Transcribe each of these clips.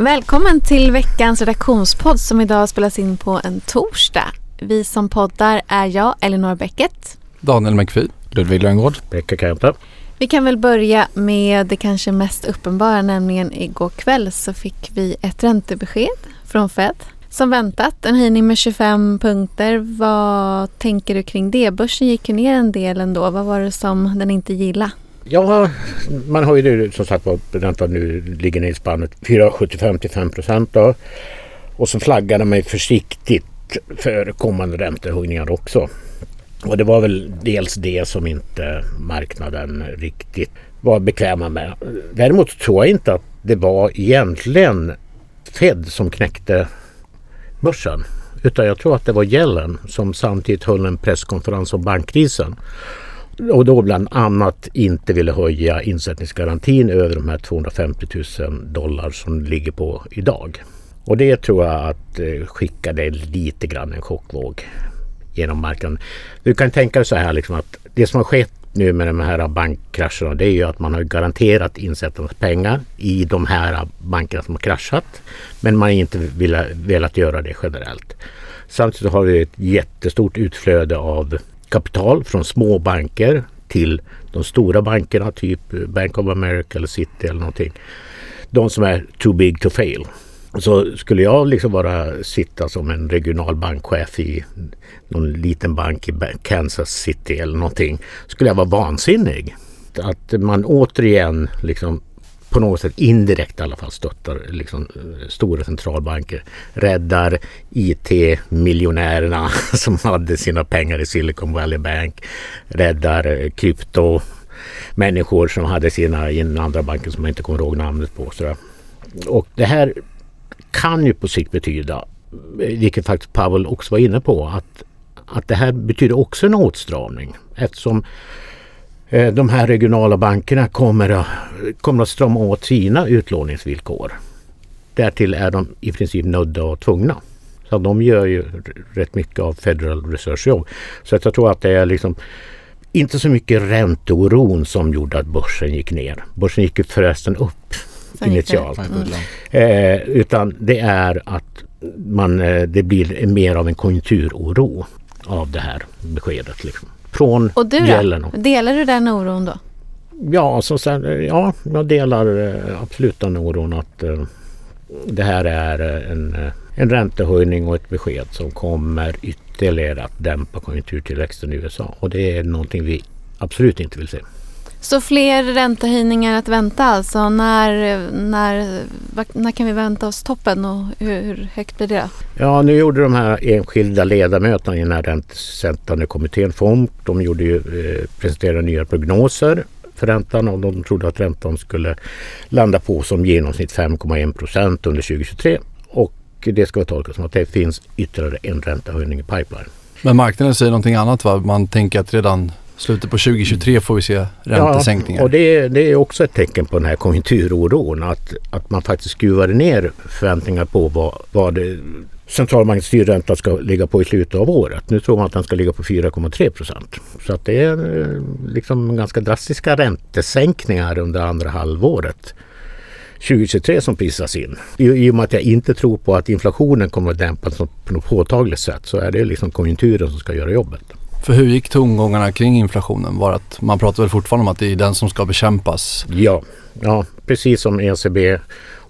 Välkommen till veckans redaktionspodd som idag spelas in på en torsdag. Vi som poddar är jag, Elinor Bäcket. Daniel McPhee. Ludvig Lönngård. Pekka Kempe. Vi kan väl börja med det kanske mest uppenbara, nämligen igår kväll så fick vi ett räntebesked från Fed. Som väntat, en höjning med 25 punkter. Vad tänker du kring det? Börsen gick ju ner en del ändå. Vad var det som den inte gillade? Ja, man har ju som sagt var räntan nu ligger i spannet 4,75 till 5 procent. Och så flaggade man försiktigt för kommande räntehöjningar också. Och det var väl dels det som inte marknaden riktigt var bekväma med. Däremot tror jag inte att det var egentligen Fed som knäckte börsen. Utan jag tror att det var Yellen som samtidigt höll en presskonferens om bankkrisen och då bland annat inte ville höja insättningsgarantin över de här 250 000 dollar som ligger på idag. Och det tror jag att eh, skickade lite grann en chockvåg genom marknaden. Du kan tänka dig så här liksom att det som har skett nu med de här bankkrascherna det är ju att man har garanterat insättarnas pengar i de här bankerna som har kraschat. Men man har inte velat, velat göra det generellt. Samtidigt har vi ett jättestort utflöde av kapital från små banker till de stora bankerna, typ Bank of America eller City eller någonting. De som är too big to fail. Så skulle jag liksom bara sitta som en regional bankchef i någon liten bank i Kansas City eller någonting skulle jag vara vansinnig. Att man återigen liksom på något sätt indirekt i alla fall stöttar liksom, eh, stora centralbanker. Räddar IT-miljonärerna som hade sina pengar i Silicon Valley Bank. Räddar eh, krypto människor som hade sina i den andra banken som jag inte kommer ihåg namnet på. Sådär. Och det här kan ju på sikt betyda, eh, vilket faktiskt Pavel också var inne på, att, att det här betyder också en åtstramning. Eftersom de här regionala bankerna kommer, kommer att strama åt sina utlåningsvillkor. Därtill är de i princip nödda och tvungna. Så de gör ju rätt mycket av Federal Reserves jobb. Så jag tror att det är liksom inte så mycket ränteoron som gjorde att börsen gick ner. Börsen gick ju förresten upp initialt. Mm. Eh, utan det är att man, eh, det blir mer av en konjunkturoro av det här beskedet. Liksom från Och du då? Delar du den oron då? Ja, så, ja jag delar eh, absolut den oron att uh, det här är en, eh, en räntehöjning och ett besked som kommer ytterligare att dämpa konjunkturtillväxten i USA. Och det är någonting vi absolut inte vill se. Så fler räntehöjningar att vänta alltså. När, när, när kan vi vänta oss toppen och hur, hur högt blir det? Ja, nu gjorde de här enskilda ledamöterna i den här räntesättande kommittén FOMC, de gjorde ju, eh, presenterade nya prognoser för räntan och de trodde att räntan skulle landa på som genomsnitt 5,1 procent under 2023. Och det ska vara tolkat som att det finns ytterligare en räntehöjning i pipeline. Men marknaden säger någonting annat va? Man tänker att redan Slutet på 2023 får vi se räntesänkningar. Ja, och det, det är också ett tecken på den här konjunkturoron. Att, att man faktiskt skruvade ner förväntningar på vad, vad centralbankens styrränta ska ligga på i slutet av året. Nu tror man att den ska ligga på 4,3 procent. Så att det är eh, liksom ganska drastiska räntesänkningar under andra halvåret. 2023 som prisas in. I, I och med att jag inte tror på att inflationen kommer att dämpas på något påtagligt sätt så är det liksom konjunkturen som ska göra jobbet. För hur gick tongångarna kring inflationen? Var att man pratar väl fortfarande om att det är den som ska bekämpas? Ja, ja precis som ECB.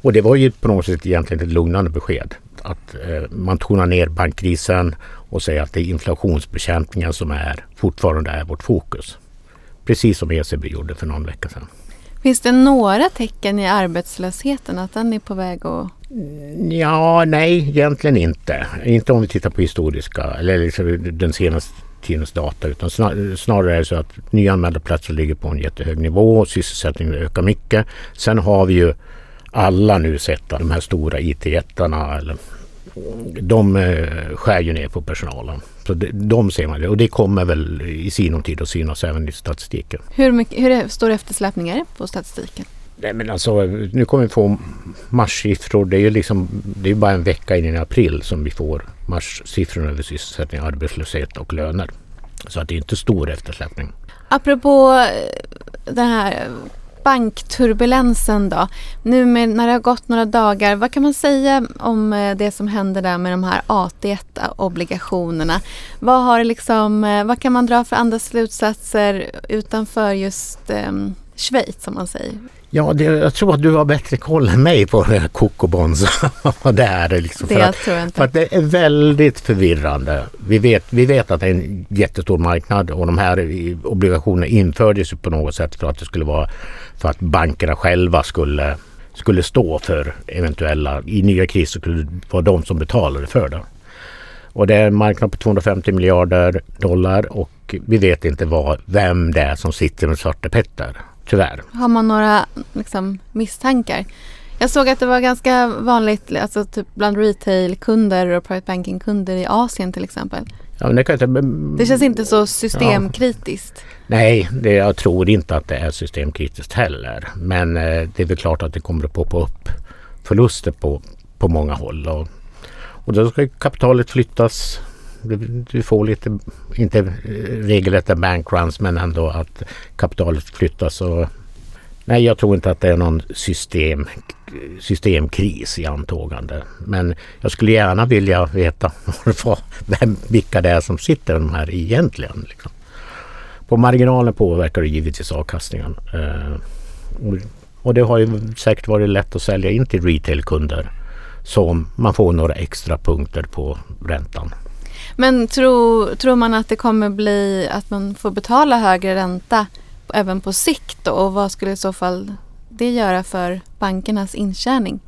Och det var ju på något sätt egentligen ett lugnande besked. Att eh, man tonar ner bankkrisen och säger att det är inflationsbekämpningen som är fortfarande är vårt fokus. Precis som ECB gjorde för någon vecka sedan. Finns det några tecken i arbetslösheten att den är på väg att Ja, nej, egentligen inte. Inte om vi tittar på historiska eller liksom den senaste tidens data utan snarare är det så att nyanmälda platser ligger på en jättehög nivå och sysselsättningen ökar mycket. Sen har vi ju alla nu sett att de här stora IT-jättarna de eh, skär ju ner på personalen. Så de ser man och det kommer väl i sinom tid att synas även i statistiken. Hur, mycket, hur stor eftersläpning är det på statistiken? Nej men alltså nu kommer vi få marssiffror. Det är ju liksom, det är bara en vecka in i april som vi får marssiffrorna över sysselsättning, arbetslöshet och löner. Så att det är inte stor eftersläpning. Apropå eh, den här bankturbulensen då. Nu med, när det har gått några dagar, vad kan man säga om eh, det som händer där med de här AT1-obligationerna? Vad, har liksom, eh, vad kan man dra för andra slutsatser utanför just eh, Schweiz som man säger? Ja, det, jag tror att du har bättre koll än mig på här Kokobonds. det är liksom. Det för att, tror jag inte. För att det är väldigt förvirrande. Vi vet, vi vet att det är en jättestor marknad och de här obligationerna infördes på något sätt för att det skulle vara för att bankerna själva skulle, skulle stå för eventuella, i nya kriser skulle det vara de som betalade för det. Och det är en marknad på 250 miljarder dollar och vi vet inte vad, vem det är som sitter med Svarte Petter. Tyvärr. Har man några liksom, misstankar? Jag såg att det var ganska vanligt alltså typ bland retailkunder och private banking-kunder i Asien till exempel. Ja, det, inte, det känns inte så systemkritiskt. Ja. Nej, det, jag tror inte att det är systemkritiskt heller. Men eh, det är väl klart att det kommer att poppa upp förluster på, på många håll. Och, och då ska kapitalet flyttas du får lite, inte regelrätta bankruns men ändå att kapitalet flyttas. Och, nej, jag tror inte att det är någon system, systemkris i antågande. Men jag skulle gärna vilja veta vem, vilka det är som sitter de här egentligen. Liksom. På marginalen påverkar det givetvis avkastningen. Eh, och det har ju säkert varit lätt att sälja in till retailkunder så man får några extra punkter på räntan. Men tro, tror man att det kommer bli att man får betala högre ränta även på sikt då? Och vad skulle i så fall det göra för bankernas intjäning?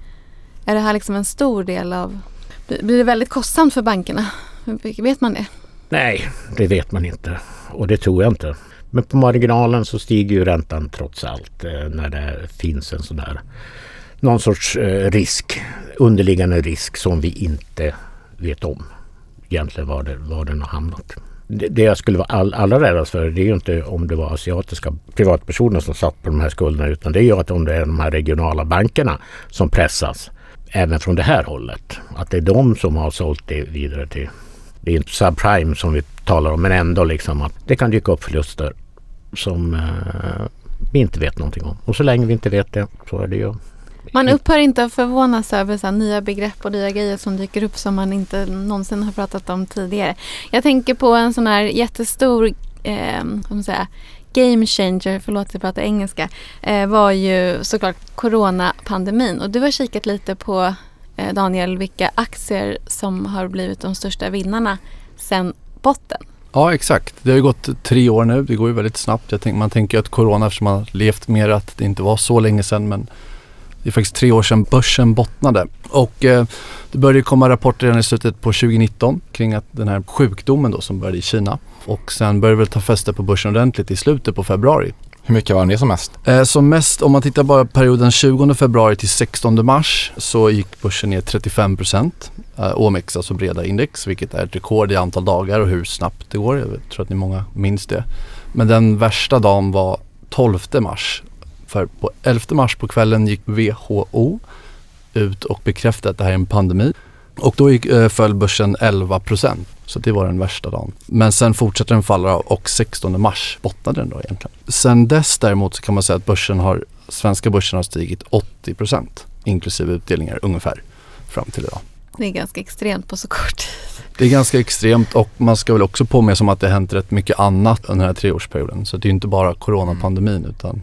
Är det här liksom en stor del av... Blir det väldigt kostsamt för bankerna? Vet man det? Nej, det vet man inte. Och det tror jag inte. Men på marginalen så stiger ju räntan trots allt eh, när det finns en sån där någon sorts eh, risk, underliggande risk som vi inte vet om egentligen var, det, var den har hamnat. Det, det jag skulle vara all, allra räddast för det är ju inte om det var asiatiska privatpersoner som satt på de här skulderna utan det är ju att om det är de här regionala bankerna som pressas även från det här hållet. Att det är de som har sålt det vidare till det är inte subprime som vi talar om men ändå liksom att det kan dyka upp förluster som eh, vi inte vet någonting om. Och så länge vi inte vet det så är det ju man upphör inte att förvånas över så nya begrepp och nya grejer som dyker upp som man inte någonsin har pratat om tidigare. Jag tänker på en sån här jättestor eh, man säga, game changer, förlåt att jag pratar engelska, eh, var ju såklart coronapandemin. Och du har kikat lite på, eh, Daniel, vilka aktier som har blivit de största vinnarna sen botten. Ja exakt. Det har ju gått tre år nu. Det går ju väldigt snabbt. Jag tänk, man tänker att corona eftersom man har levt mer att det inte var så länge sedan men det är faktiskt tre år sedan börsen bottnade. Och eh, det började komma rapporter redan i slutet på 2019 kring att den här sjukdomen då som började i Kina. Och sen började väl ta fäste på börsen ordentligt i slutet på februari. Hur mycket var det som mest? Eh, som mest, om man tittar bara perioden 20 februari till 16 mars så gick börsen ner 35 procent. Eh, OMX, alltså breda index, vilket är ett rekord i antal dagar och hur snabbt det går. Jag tror att ni många minns det. Men den värsta dagen var 12 mars för på 11 mars på kvällen gick WHO ut och bekräftade att det här är en pandemi. Och då gick, äh, föll börsen 11 procent. Så det var den värsta dagen. Men sen fortsatte den falla och 16 mars bottnade den då egentligen. Sen dess däremot så kan man säga att börsen har, svenska börsen har stigit 80 procent inklusive utdelningar ungefär fram till idag. Det är ganska extremt på så kort tid. Det är ganska extremt och man ska väl också påminna sig om att det har hänt rätt mycket annat under den här treårsperioden. Så det är inte bara coronapandemin utan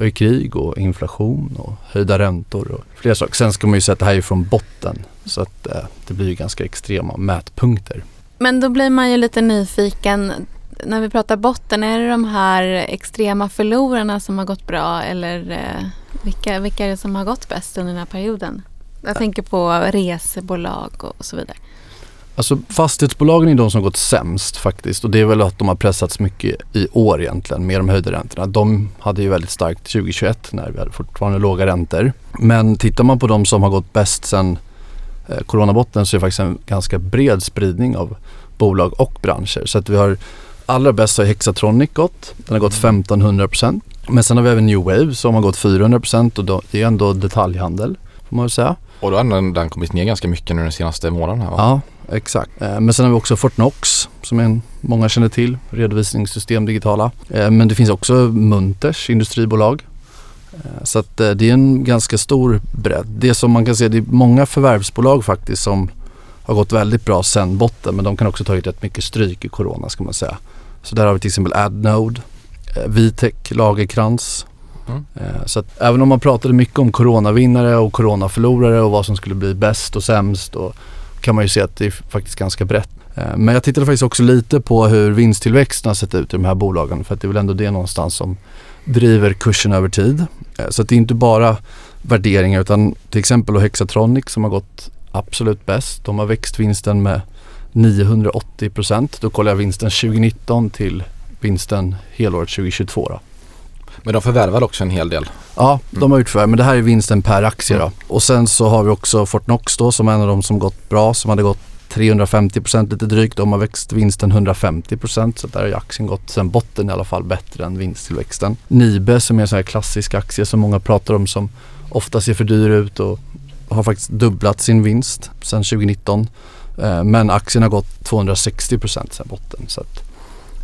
vi har krig och inflation och höjda räntor och flera saker. Sen ska man ju säga att det här är från botten så att eh, det blir ju ganska extrema mätpunkter. Men då blir man ju lite nyfiken. När vi pratar botten, är det de här extrema förlorarna som har gått bra eller eh, vilka, vilka är det som har gått bäst under den här perioden? Jag tänker på resebolag och så vidare. Alltså fastighetsbolagen är de som gått sämst faktiskt och det är väl att de har pressats mycket i år egentligen med de höjda räntorna. De hade ju väldigt starkt 2021 när vi hade fortfarande låga räntor. Men tittar man på de som har gått bäst sen eh, coronabotten så är det faktiskt en ganska bred spridning av bolag och branscher. Så att vi har allra bäst har Hexatronic gått. Den har gått 1500% Men sen har vi även New Wave som har gått 400% och då, det är ändå detaljhandel får man väl säga. Och då har den kommit ner ganska mycket nu den senaste månaden här va? Ja, exakt. Eh, men sen har vi också Fortnox som en, många känner till, redovisningssystem digitala. Eh, men det finns också Munters industribolag. Eh, Så att det är en ganska stor bredd. Det som man kan se, det är många förvärvsbolag faktiskt som har gått väldigt bra sen botten men de kan också tagit rätt mycket stryk i corona ska man säga. Så där har vi till exempel Adnode, Vitec, Lagerkrans. Mm. Så att även om man pratade mycket om coronavinnare och coronaförlorare och vad som skulle bli bäst och sämst och kan man ju se att det är faktiskt ganska brett. Eh, men jag tittade faktiskt också lite på hur vinsttillväxten har sett ut i de här bolagen för att det är väl ändå det någonstans som driver kursen över tid. Eh, så att det är inte bara värderingar utan till exempel Hexatronic som har gått absolut bäst. De har växt vinsten med 980 procent. Då kollar jag vinsten 2019 till vinsten helåret 2022 då. Men de förvärvar också en hel del. Ja, de har gjort förvärv men det här är vinsten per aktie då. Och sen så har vi också Fortnox då som är en av de som gått bra som hade gått 350% lite drygt. De har växt vinsten 150% så där har ju aktien gått sen botten i alla fall bättre än vinsttillväxten. Nibe som är en sån här klassisk aktie som många pratar om som ofta ser för dyr ut och har faktiskt dubblat sin vinst sen 2019. Eh, Men aktien har gått 260% sen botten. Så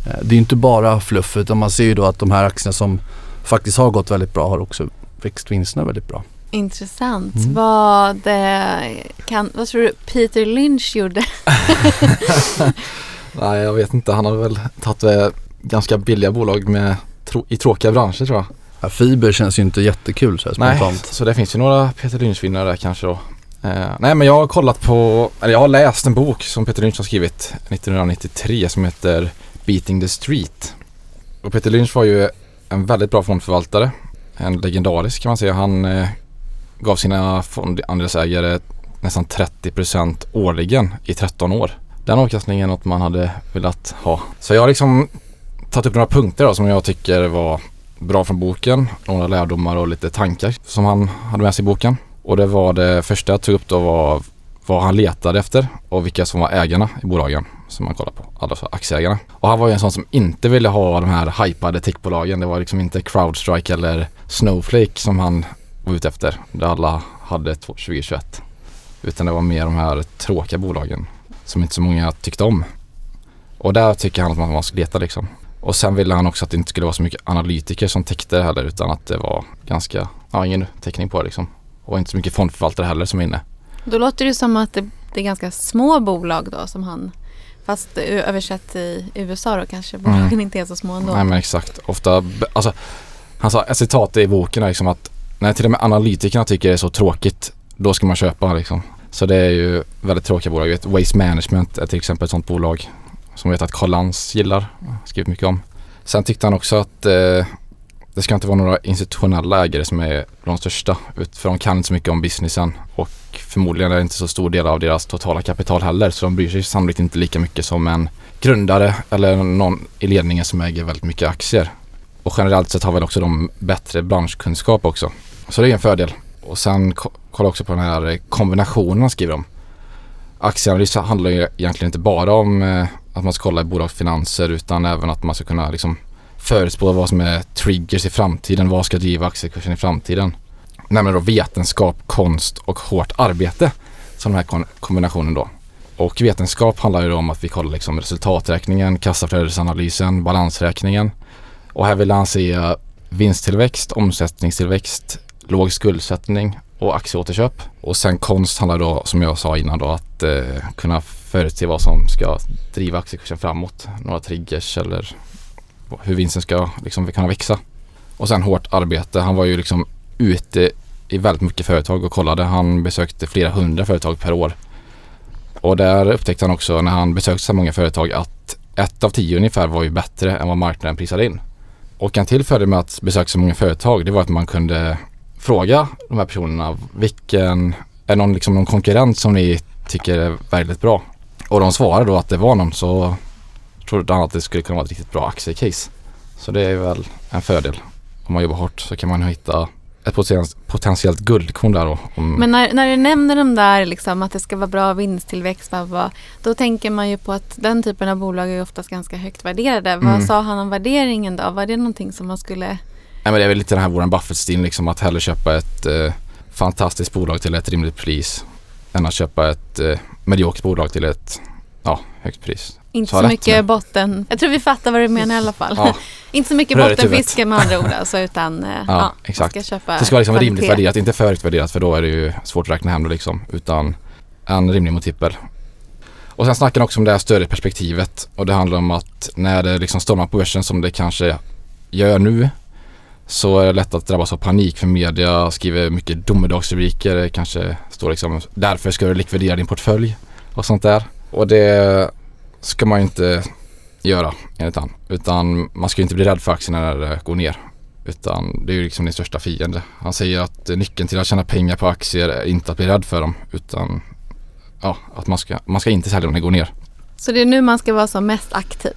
eh, det är inte bara fluff utan man ser ju då att de här aktierna som faktiskt har gått väldigt bra har också växt vinsterna väldigt bra. Intressant. Mm. Vad, eh, kan, vad tror du Peter Lynch gjorde? Nej, jag vet inte. Han har väl tagit eh, ganska billiga bolag med tro- i tråkiga branscher tror jag. Ja, fiber känns ju inte jättekul så här Nej, spontant. så det finns ju några Peter Lynch-vinnare där kanske då. Eh, nej men jag har kollat på, eller jag har läst en bok som Peter Lynch har skrivit 1993 som heter Beating the Street. Och Peter Lynch var ju en väldigt bra fondförvaltare. En legendarisk kan man säga. Han eh, gav sina fondandelsägare nästan 30% årligen i 13 år. Den avkastningen är något man hade velat ha. Så jag har liksom tagit upp några punkter då, som jag tycker var bra från boken. Några lärdomar och lite tankar som han hade med sig i boken. Och det var det första jag tog upp då var vad han letade efter och vilka som var ägarna i bolagen som man kollar på. Alltså aktieägarna. Och han var ju en sån som inte ville ha de här hypade techbolagen. Det var liksom inte Crowdstrike eller Snowflake som han var ute efter. Där alla hade 2021. Utan det var mer de här tråkiga bolagen som inte så många tyckte om. Och där tycker han att man ska leta liksom. Och sen ville han också att det inte skulle vara så mycket analytiker som täckte det heller utan att det var ganska, ja ingen täckning på det liksom. Och inte så mycket fondförvaltare heller som är inne. Då låter det som att det, det är ganska små bolag då som han Fast översatt i USA då kanske bolagen inte är så små ändå. Nej men exakt. Ofta, alltså han sa ett citat i boken är liksom att när till och med analytikerna tycker det är så tråkigt då ska man köpa liksom. Så det är ju väldigt tråkiga bolag. Vet, Waste Management är till exempel ett sånt bolag som vet att Karl Lantz gillar. Skrivit mycket om. Sen tyckte han också att eh, det ska inte vara några institutionella ägare som är de största. För de kan inte så mycket om businessen och förmodligen är det inte så stor del av deras totala kapital heller. Så de bryr sig sannolikt inte lika mycket som en grundare eller någon i ledningen som äger väldigt mycket aktier. Och generellt sett har väl också de bättre branschkunskap också. Så det är en fördel. Och sen kolla också på den här kombinationen man skriver om. Aktieanalys handlar ju egentligen inte bara om eh, att man ska kolla i bolagsfinanser utan även att man ska kunna liksom förutspå vad som är triggers i framtiden. Vad ska driva aktiekursen i framtiden? Nämligen då vetenskap, konst och hårt arbete. Som den här kombinationen då. Och vetenskap handlar ju då om att vi kollar liksom resultaträkningen, kassaflödesanalysen, balansräkningen. Och här vill han se vinsttillväxt, omsättningstillväxt, låg skuldsättning och aktieåterköp. Och sen konst handlar då som jag sa innan då att eh, kunna förutse vad som ska driva aktiekursen framåt. Några triggers eller hur vinsten ska liksom kunna växa. Och sen hårt arbete. Han var ju liksom ute i väldigt mycket företag och kollade. Han besökte flera hundra företag per år. Och där upptäckte han också när han besökte så många företag att ett av tio ungefär var ju bättre än vad marknaden prisade in. Och en till fördel med att besöka så många företag det var att man kunde fråga de här personerna vilken, är någon, liksom någon konkurrent som ni tycker är väldigt bra? Och de svarade då att det var någon så trodde han att det skulle kunna vara ett riktigt bra aktiecase. Så det är väl en fördel. Om man jobbar hårt så kan man hitta ett poten- potentiellt guldkorn där då. Om, Men när, när du nämner de där liksom, att det ska vara bra vinsttillväxt, bla, då tänker man ju på att den typen av bolag är oftast ganska högt värderade. Mm. Vad sa han om värderingen då? Var det någonting som man skulle... Nej men det är väl lite den här Warren Buffett-stilen liksom att hellre köpa ett eh, fantastiskt bolag till ett rimligt pris än att köpa ett eh, mediokert bolag till ett ja, högt pris. Inte Så så mycket nu. botten. Jag tror vi fattar vad du menar i alla fall. Ja. Inte så mycket bottenfiske med andra ord alltså, utan eh, ja, exakt. Man ska köpa Det ska vara liksom kvalitet. rimligt värderat, inte för högt värderat för då är det ju svårt att räkna hem det liksom. Utan en rimlig multipel. Och sen snackar han också om det här större perspektivet och det handlar om att när det liksom stormar på börsen som det kanske gör nu så är det lätt att drabbas av panik för media skriver mycket domedagsrubriker. Det kanske står liksom därför ska du likvidera din portfölj och sånt där. Och det ska man inte göra enligt han. Utan man ska ju inte bli rädd för aktierna när det går ner. Utan det är ju liksom din största fiende. Han säger att nyckeln till att tjäna pengar på aktier är inte att bli rädd för dem utan ja, att man ska, man ska inte sälja när det går ner. Så det är nu man ska vara som mest aktiv.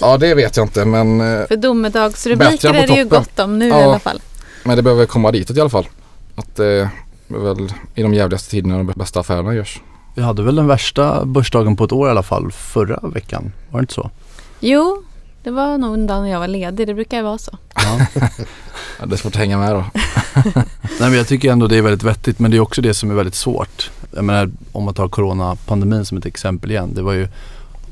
Ja det vet jag inte men, eh, För domedagsrubriker är det ju gott om nu Ja. i alla fall. men det behöver komma ditåt i alla fall. Att det är väl i de jävligaste tiderna de bästa affärerna görs. Vi hade väl den värsta börsdagen på ett år i alla fall förra veckan. Var det inte så? Jo, det var nog en dag när jag var ledig. Det brukar ju vara så. Ja. Ja, det är svårt att hänga med då. Nej men jag tycker ändå det är väldigt vettigt men det är också det som är väldigt svårt. Jag menar om man tar coronapandemin som ett exempel igen. Det var ju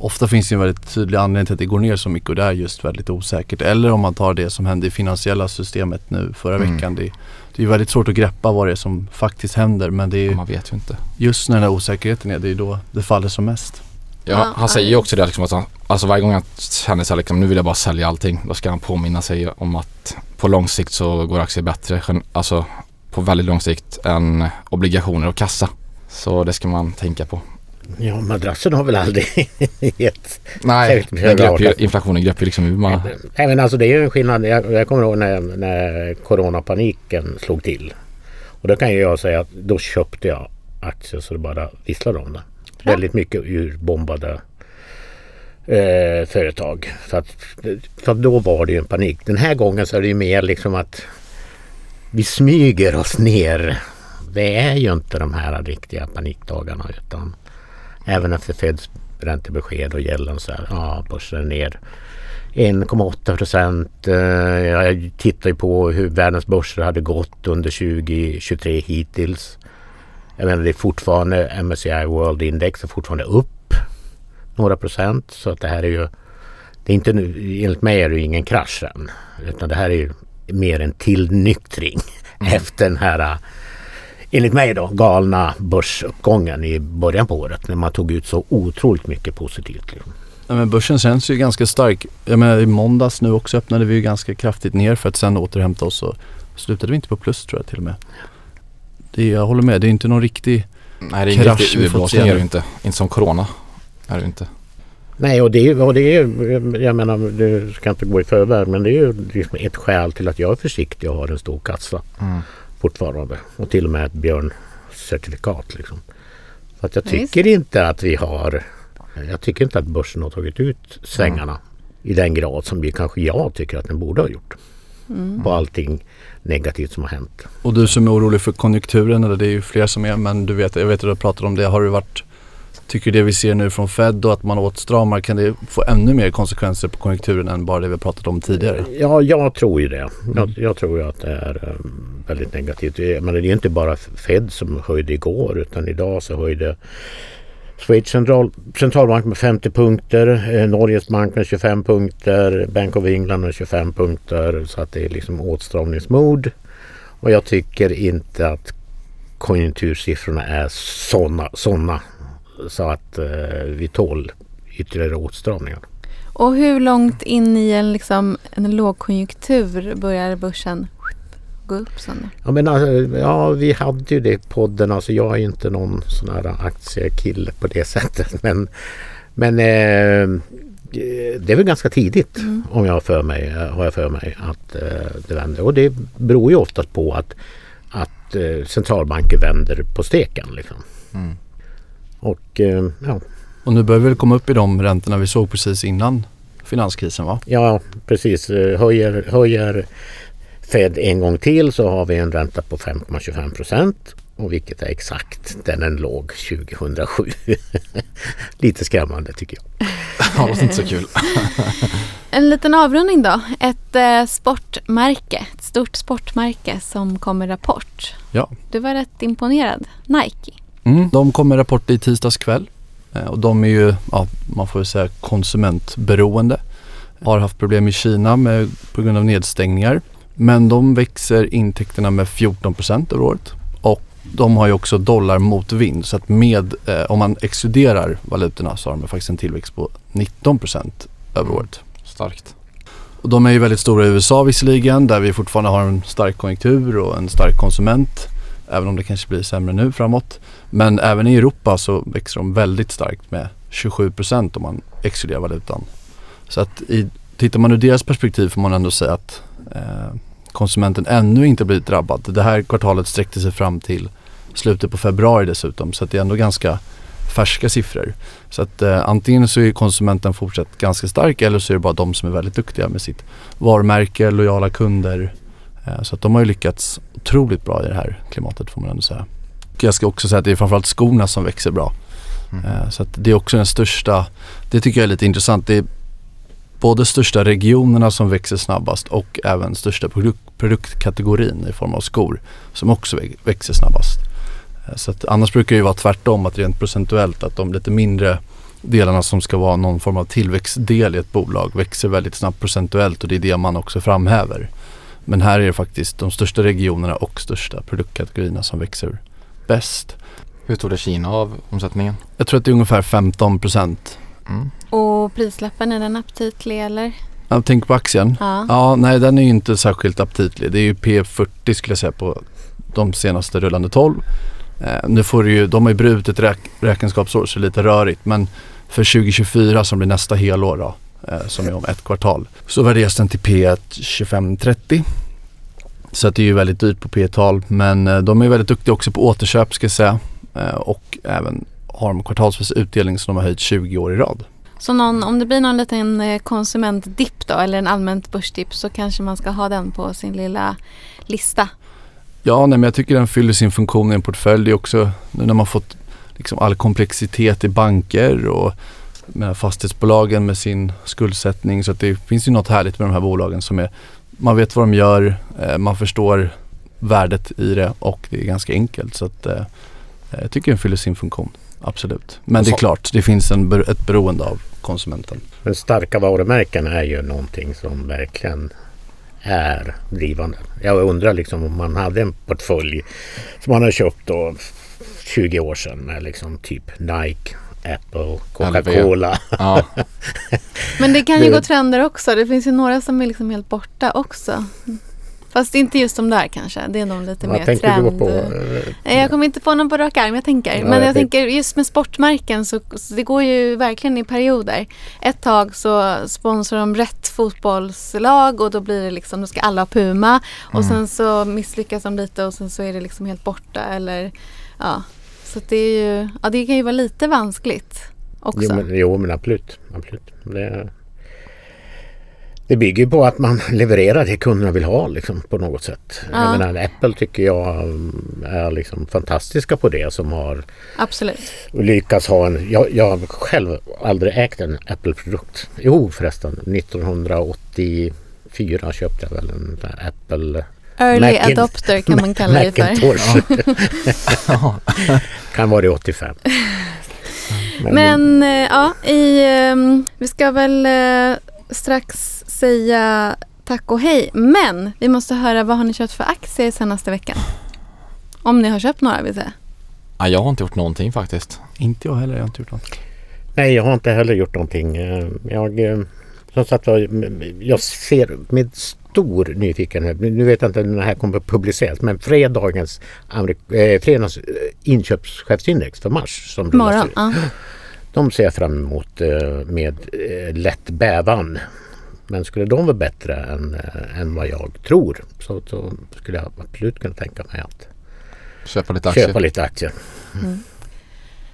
Ofta finns det en väldigt tydlig anledning till att det går ner så mycket och det är just väldigt osäkert. Eller om man tar det som hände i finansiella systemet nu förra Mm. veckan. Det, det är väldigt svårt att greppa vad det är som faktiskt händer men det är ju Man vet ju inte. just när den här osäkerheten är, det är då det faller som mest. Ja, han säger ju också det liksom att han, alltså varje gång han känner sig liksom, nu vill jag bara sälja allting. Då ska han påminna sig om att på lång sikt så går aktier bättre. Alltså på väldigt lång sikt än obligationer och kassa. Så det ska man tänka på. Ja, madrassen har väl aldrig gett... Nej, den gröp ju, inflationen gröp ju liksom ur. Man, Nej, men alltså det är ju en skillnad. Jag, jag kommer ihåg när, när coronapaniken slog till. Och då kan ju jag säga att då köpte jag aktier så det bara visslade om det. Bra. Väldigt mycket urbombade eh, företag. För att, för att då var det ju en panik. Den här gången så är det ju mer liksom att vi smyger oss ner. Det är ju inte de här riktiga panikdagarna utan även efter Feds räntebesked och gällen så här, ja börsen är ner 1,8 procent. Eh, Jag tittar ju på hur världens börser hade gått under 2023 hittills. Jag menar det är fortfarande MSCI World Index är fortfarande upp några procent. Så att det här är ju det är inte enligt mig är det ju ingen krasch än. Utan det här är ju mer en tillnyktring efter den här enligt mig då galna börsuppgången i början på året när man tog ut så otroligt mycket positivt. Liksom. Nej, men börsen känns ju ganska stark. Jag menar i måndags nu också öppnade vi ju ganska kraftigt ner för att sen återhämta oss och slutade vi inte på plus tror jag till och med. Det, jag håller med, det är inte någon riktig nej, det är krasch vi fått se ju inte. Inte som corona. Är det inte. Nej och det, är ju- och det är ju- jag menar du ska inte gå i förväg men det är ju liksom ett skäl till att jag är försiktig och har en stor kassa Mm. Fortfarande. Och till och med ett björncertifikat liksom. För att jag Ja, tycker inte att vi har jag tycker inte att börsen har tagit ut svängarna i den grad som vi kanske jag tycker att den borde ha gjort. Mm. På allting negativt som har hänt. Och du som är orolig för konjunkturen, eller det är ju fler som är, men du vet, jag vet att du har pratat om det. Har du varit, tycker det vi ser nu från Fed och att man åtstramar, kan det få ännu mer konsekvenser på konjunkturen än bara det vi pratat om tidigare? Ja, jag tror ju det. Jag, jag tror ju att det är um, väldigt negativt. Menar, det är inte bara Fed som höjde igår utan idag så höjde Schweiz central, centralbank med 50 punkter, eh, Norges bank med 25 punkter, Bank of England med 25 punkter. Så att det är liksom åtstramningsmod. Och jag tycker inte att konjunktursiffrorna är sådana såna, så att eh, vi tål ytterligare åtstramningar. Och hur långt in i en, liksom, en lågkonjunktur börjar börsen gå upp sen då? Ja, men, alltså, ja, vi hade ju det i podden. Alltså, jag är ju inte någon sån här aktiekille på det sättet. Men, men eh, det är väl ganska tidigt om jag har för mig, har jag för mig att eh, det vänder. Och det beror ju oftast på att, att eh, centralbanker vänder på steken. Liksom. Mm. Och eh, ja, Och nu börjar vi komma upp i de räntorna vi såg precis innan finanskrisen va? ja, precis. Eh, Höjer, höjer Fed en gång till så har vi en ränta på 5,25 procent. Och vilket är exakt där den låg 2007. Lite skrämmande tycker jag. Ja, det låter inte så kul. En liten avrundning då. Ett eh, sportmärke, ett stort sportmärke som kom med rapport. Ja. Du var rätt imponerad. Nike. Mm. De kom med rapport i tisdags kväll. Eh, och de är ju, ja, man får säga konsumentberoende. Har haft problem i Kina med, på grund av nedstängningar. Men de växer intäkterna med 14 procent över året. Och de har ju också dollar mot vind så att med, eh, om man exkluderar valutorna så har de faktiskt en tillväxt på 19 procent över året. Starkt. Och de är ju väldigt stora i USA visserligen där vi fortfarande har en stark konjunktur och en stark konsument. Även om det kanske blir sämre nu framåt. Men även i Europa så växer de väldigt starkt med 27 procent om man exkluderar valutan. Så att i, tittar man ur deras perspektiv får man ändå säga att eh, konsumenten ännu inte blivit drabbad. Det här kvartalet sträckte sig fram till slutet på februari dessutom så att det är ändå ganska färska siffror. Så att eh, antingen så är konsumenten fortsatt ganska stark eller så är det bara de som är väldigt duktiga med sitt varumärke, lojala kunder. Eh, så att de har ju lyckats otroligt bra i det här klimatet får man ändå säga. Jag ska också säga att det är framförallt skorna som växer bra. Mm. Eh, så att det är också den största, det tycker jag är lite intressant. Det är både största regionerna som växer snabbast och även största produkt, produktkategorin i form av skor som också vä- växer snabbast. Eh, Så att annars brukar det ju vara tvärtom att rent procentuellt att de lite mindre delarna som ska vara någon form av tillväxtdel i ett bolag växer väldigt snabbt procentuellt och det är det man också framhäver. Men här är det faktiskt de största regionerna och största produktkategorierna som växer bäst. Hur tog det Kina av omsättningen? Jag tror att det är ungefär 15 procent. Mm. Och prislappen, är den aptitlig eller? Jag tänker på aktien. Ja. Ja, nej den är ju inte särskilt aptitlig. Det är ju P40 skulle jag säga på de senaste rullande 12. Eh, nu får du ju, de har ju brutit räk, räkenskapsår så det är lite rörigt men för 2024 som blir nästa helår då, som är om ett kvartal, så värderas den till P1 25-30. Så att det är ju väldigt dyrt på P-tal men eh, de är väldigt duktiga också på återköp ska jag säga eh, och även har de kvartalsvis utdelning som de har höjt 20 år i rad. Så någon, om det blir någon liten eh, konsumentdipp då eller en allmänt börsdipp så kanske man ska ha den på sin lilla lista. Ja, nej, men jag tycker den fyller sin funktion i en portfölj. Det är också nu när man fått liksom all komplexitet i banker och med fastighetsbolagen med sin skuldsättning. Så att det finns ju något härligt med de här bolagen som är, man vet vad de gör, eh, man förstår värdet i det och det är ganska enkelt. Så att eh, jag tycker den fyller sin funktion. Absolut. Men det är klart, det finns en, ett beroende av konsumenten. Men starka varumärken är ju någonting som verkligen är drivande. Jag undrar liksom om man hade en portfölj som man har köpt då 20 år sedan med liksom typ Nike, Apple, Coca-Cola. Ja, Men det kan ju gå trender också. Det finns ju några som är liksom helt borta också. Fast inte just de där kanske. Det är nog lite mer Vad tänker trend. du på? Eh, Nej, Jag kommer inte på någon på rak arm, jag tänker. Men jag jag tänk- tänker just med sportmärken så, så det går ju verkligen i perioder. Ett tag så sponsrar de rätt fotbollslag och då blir det liksom, då ska alla ha Puma. Och Mm. sen så misslyckas de lite och sen så är det liksom helt borta eller ja. Så det är ju, ja det kan ju vara lite vanskligt också. Jo men, jo men absolut. absolut. Det, det bygger på att man levererar det kunderna vill ha liksom, på något sätt. Ja. Jag menar, Apple tycker jag mm, är liksom fantastiska på det som har Absolut. lyckats ha en... Jag, jag har själv aldrig ägt en Apple-produkt. Jo förresten, 1984 köpte jag väl en Apple Early Macin- adopter kan man kalla det för. Kan vara det 85. Men eh, ja, i, ehm, vi ska väl eh, strax säga tack och hej. Men vi måste höra vad har ni köpt för aktier senaste veckan? Om ni har köpt några vill säga. Ja, jag har inte gjort någonting faktiskt. Inte jag heller, jag har inte gjort något. Nej, jag har inte heller gjort någonting. Eh, Jag, som sagt jag ser med stor nyfikenhet, nu vet jag inte när det här kommer publiceras, men fredagens, eh, fredagens eh, inköpschefsindex för mars som Morgon. ut, Ja. de ser jag fram emot eh, med eh, lätt bävan. Men skulle de vara bättre än, eh, än vad jag tror så, så skulle jag absolut kunna tänka mig att Köpa lite aktier. köpa lite aktier.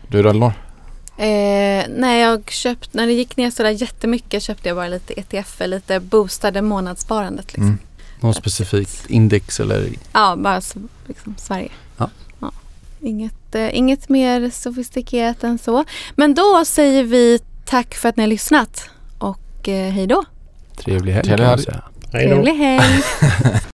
Du då Elinor? Eh, nej, jag köpt, när det gick ner sådär jättemycket köpte jag bara lite ETF, lite boostade månadssparandet. Liksom. Mm. Något specifikt index eller Ja, bara s- liksom Sverige. Ja. Inget, eh, inget mer sofistikerat än så. Men då säger vi tack för att ni har lyssnat och eh, hej då. trevlig helg Trevlig helg. säga. Hej då. Trevlig helg.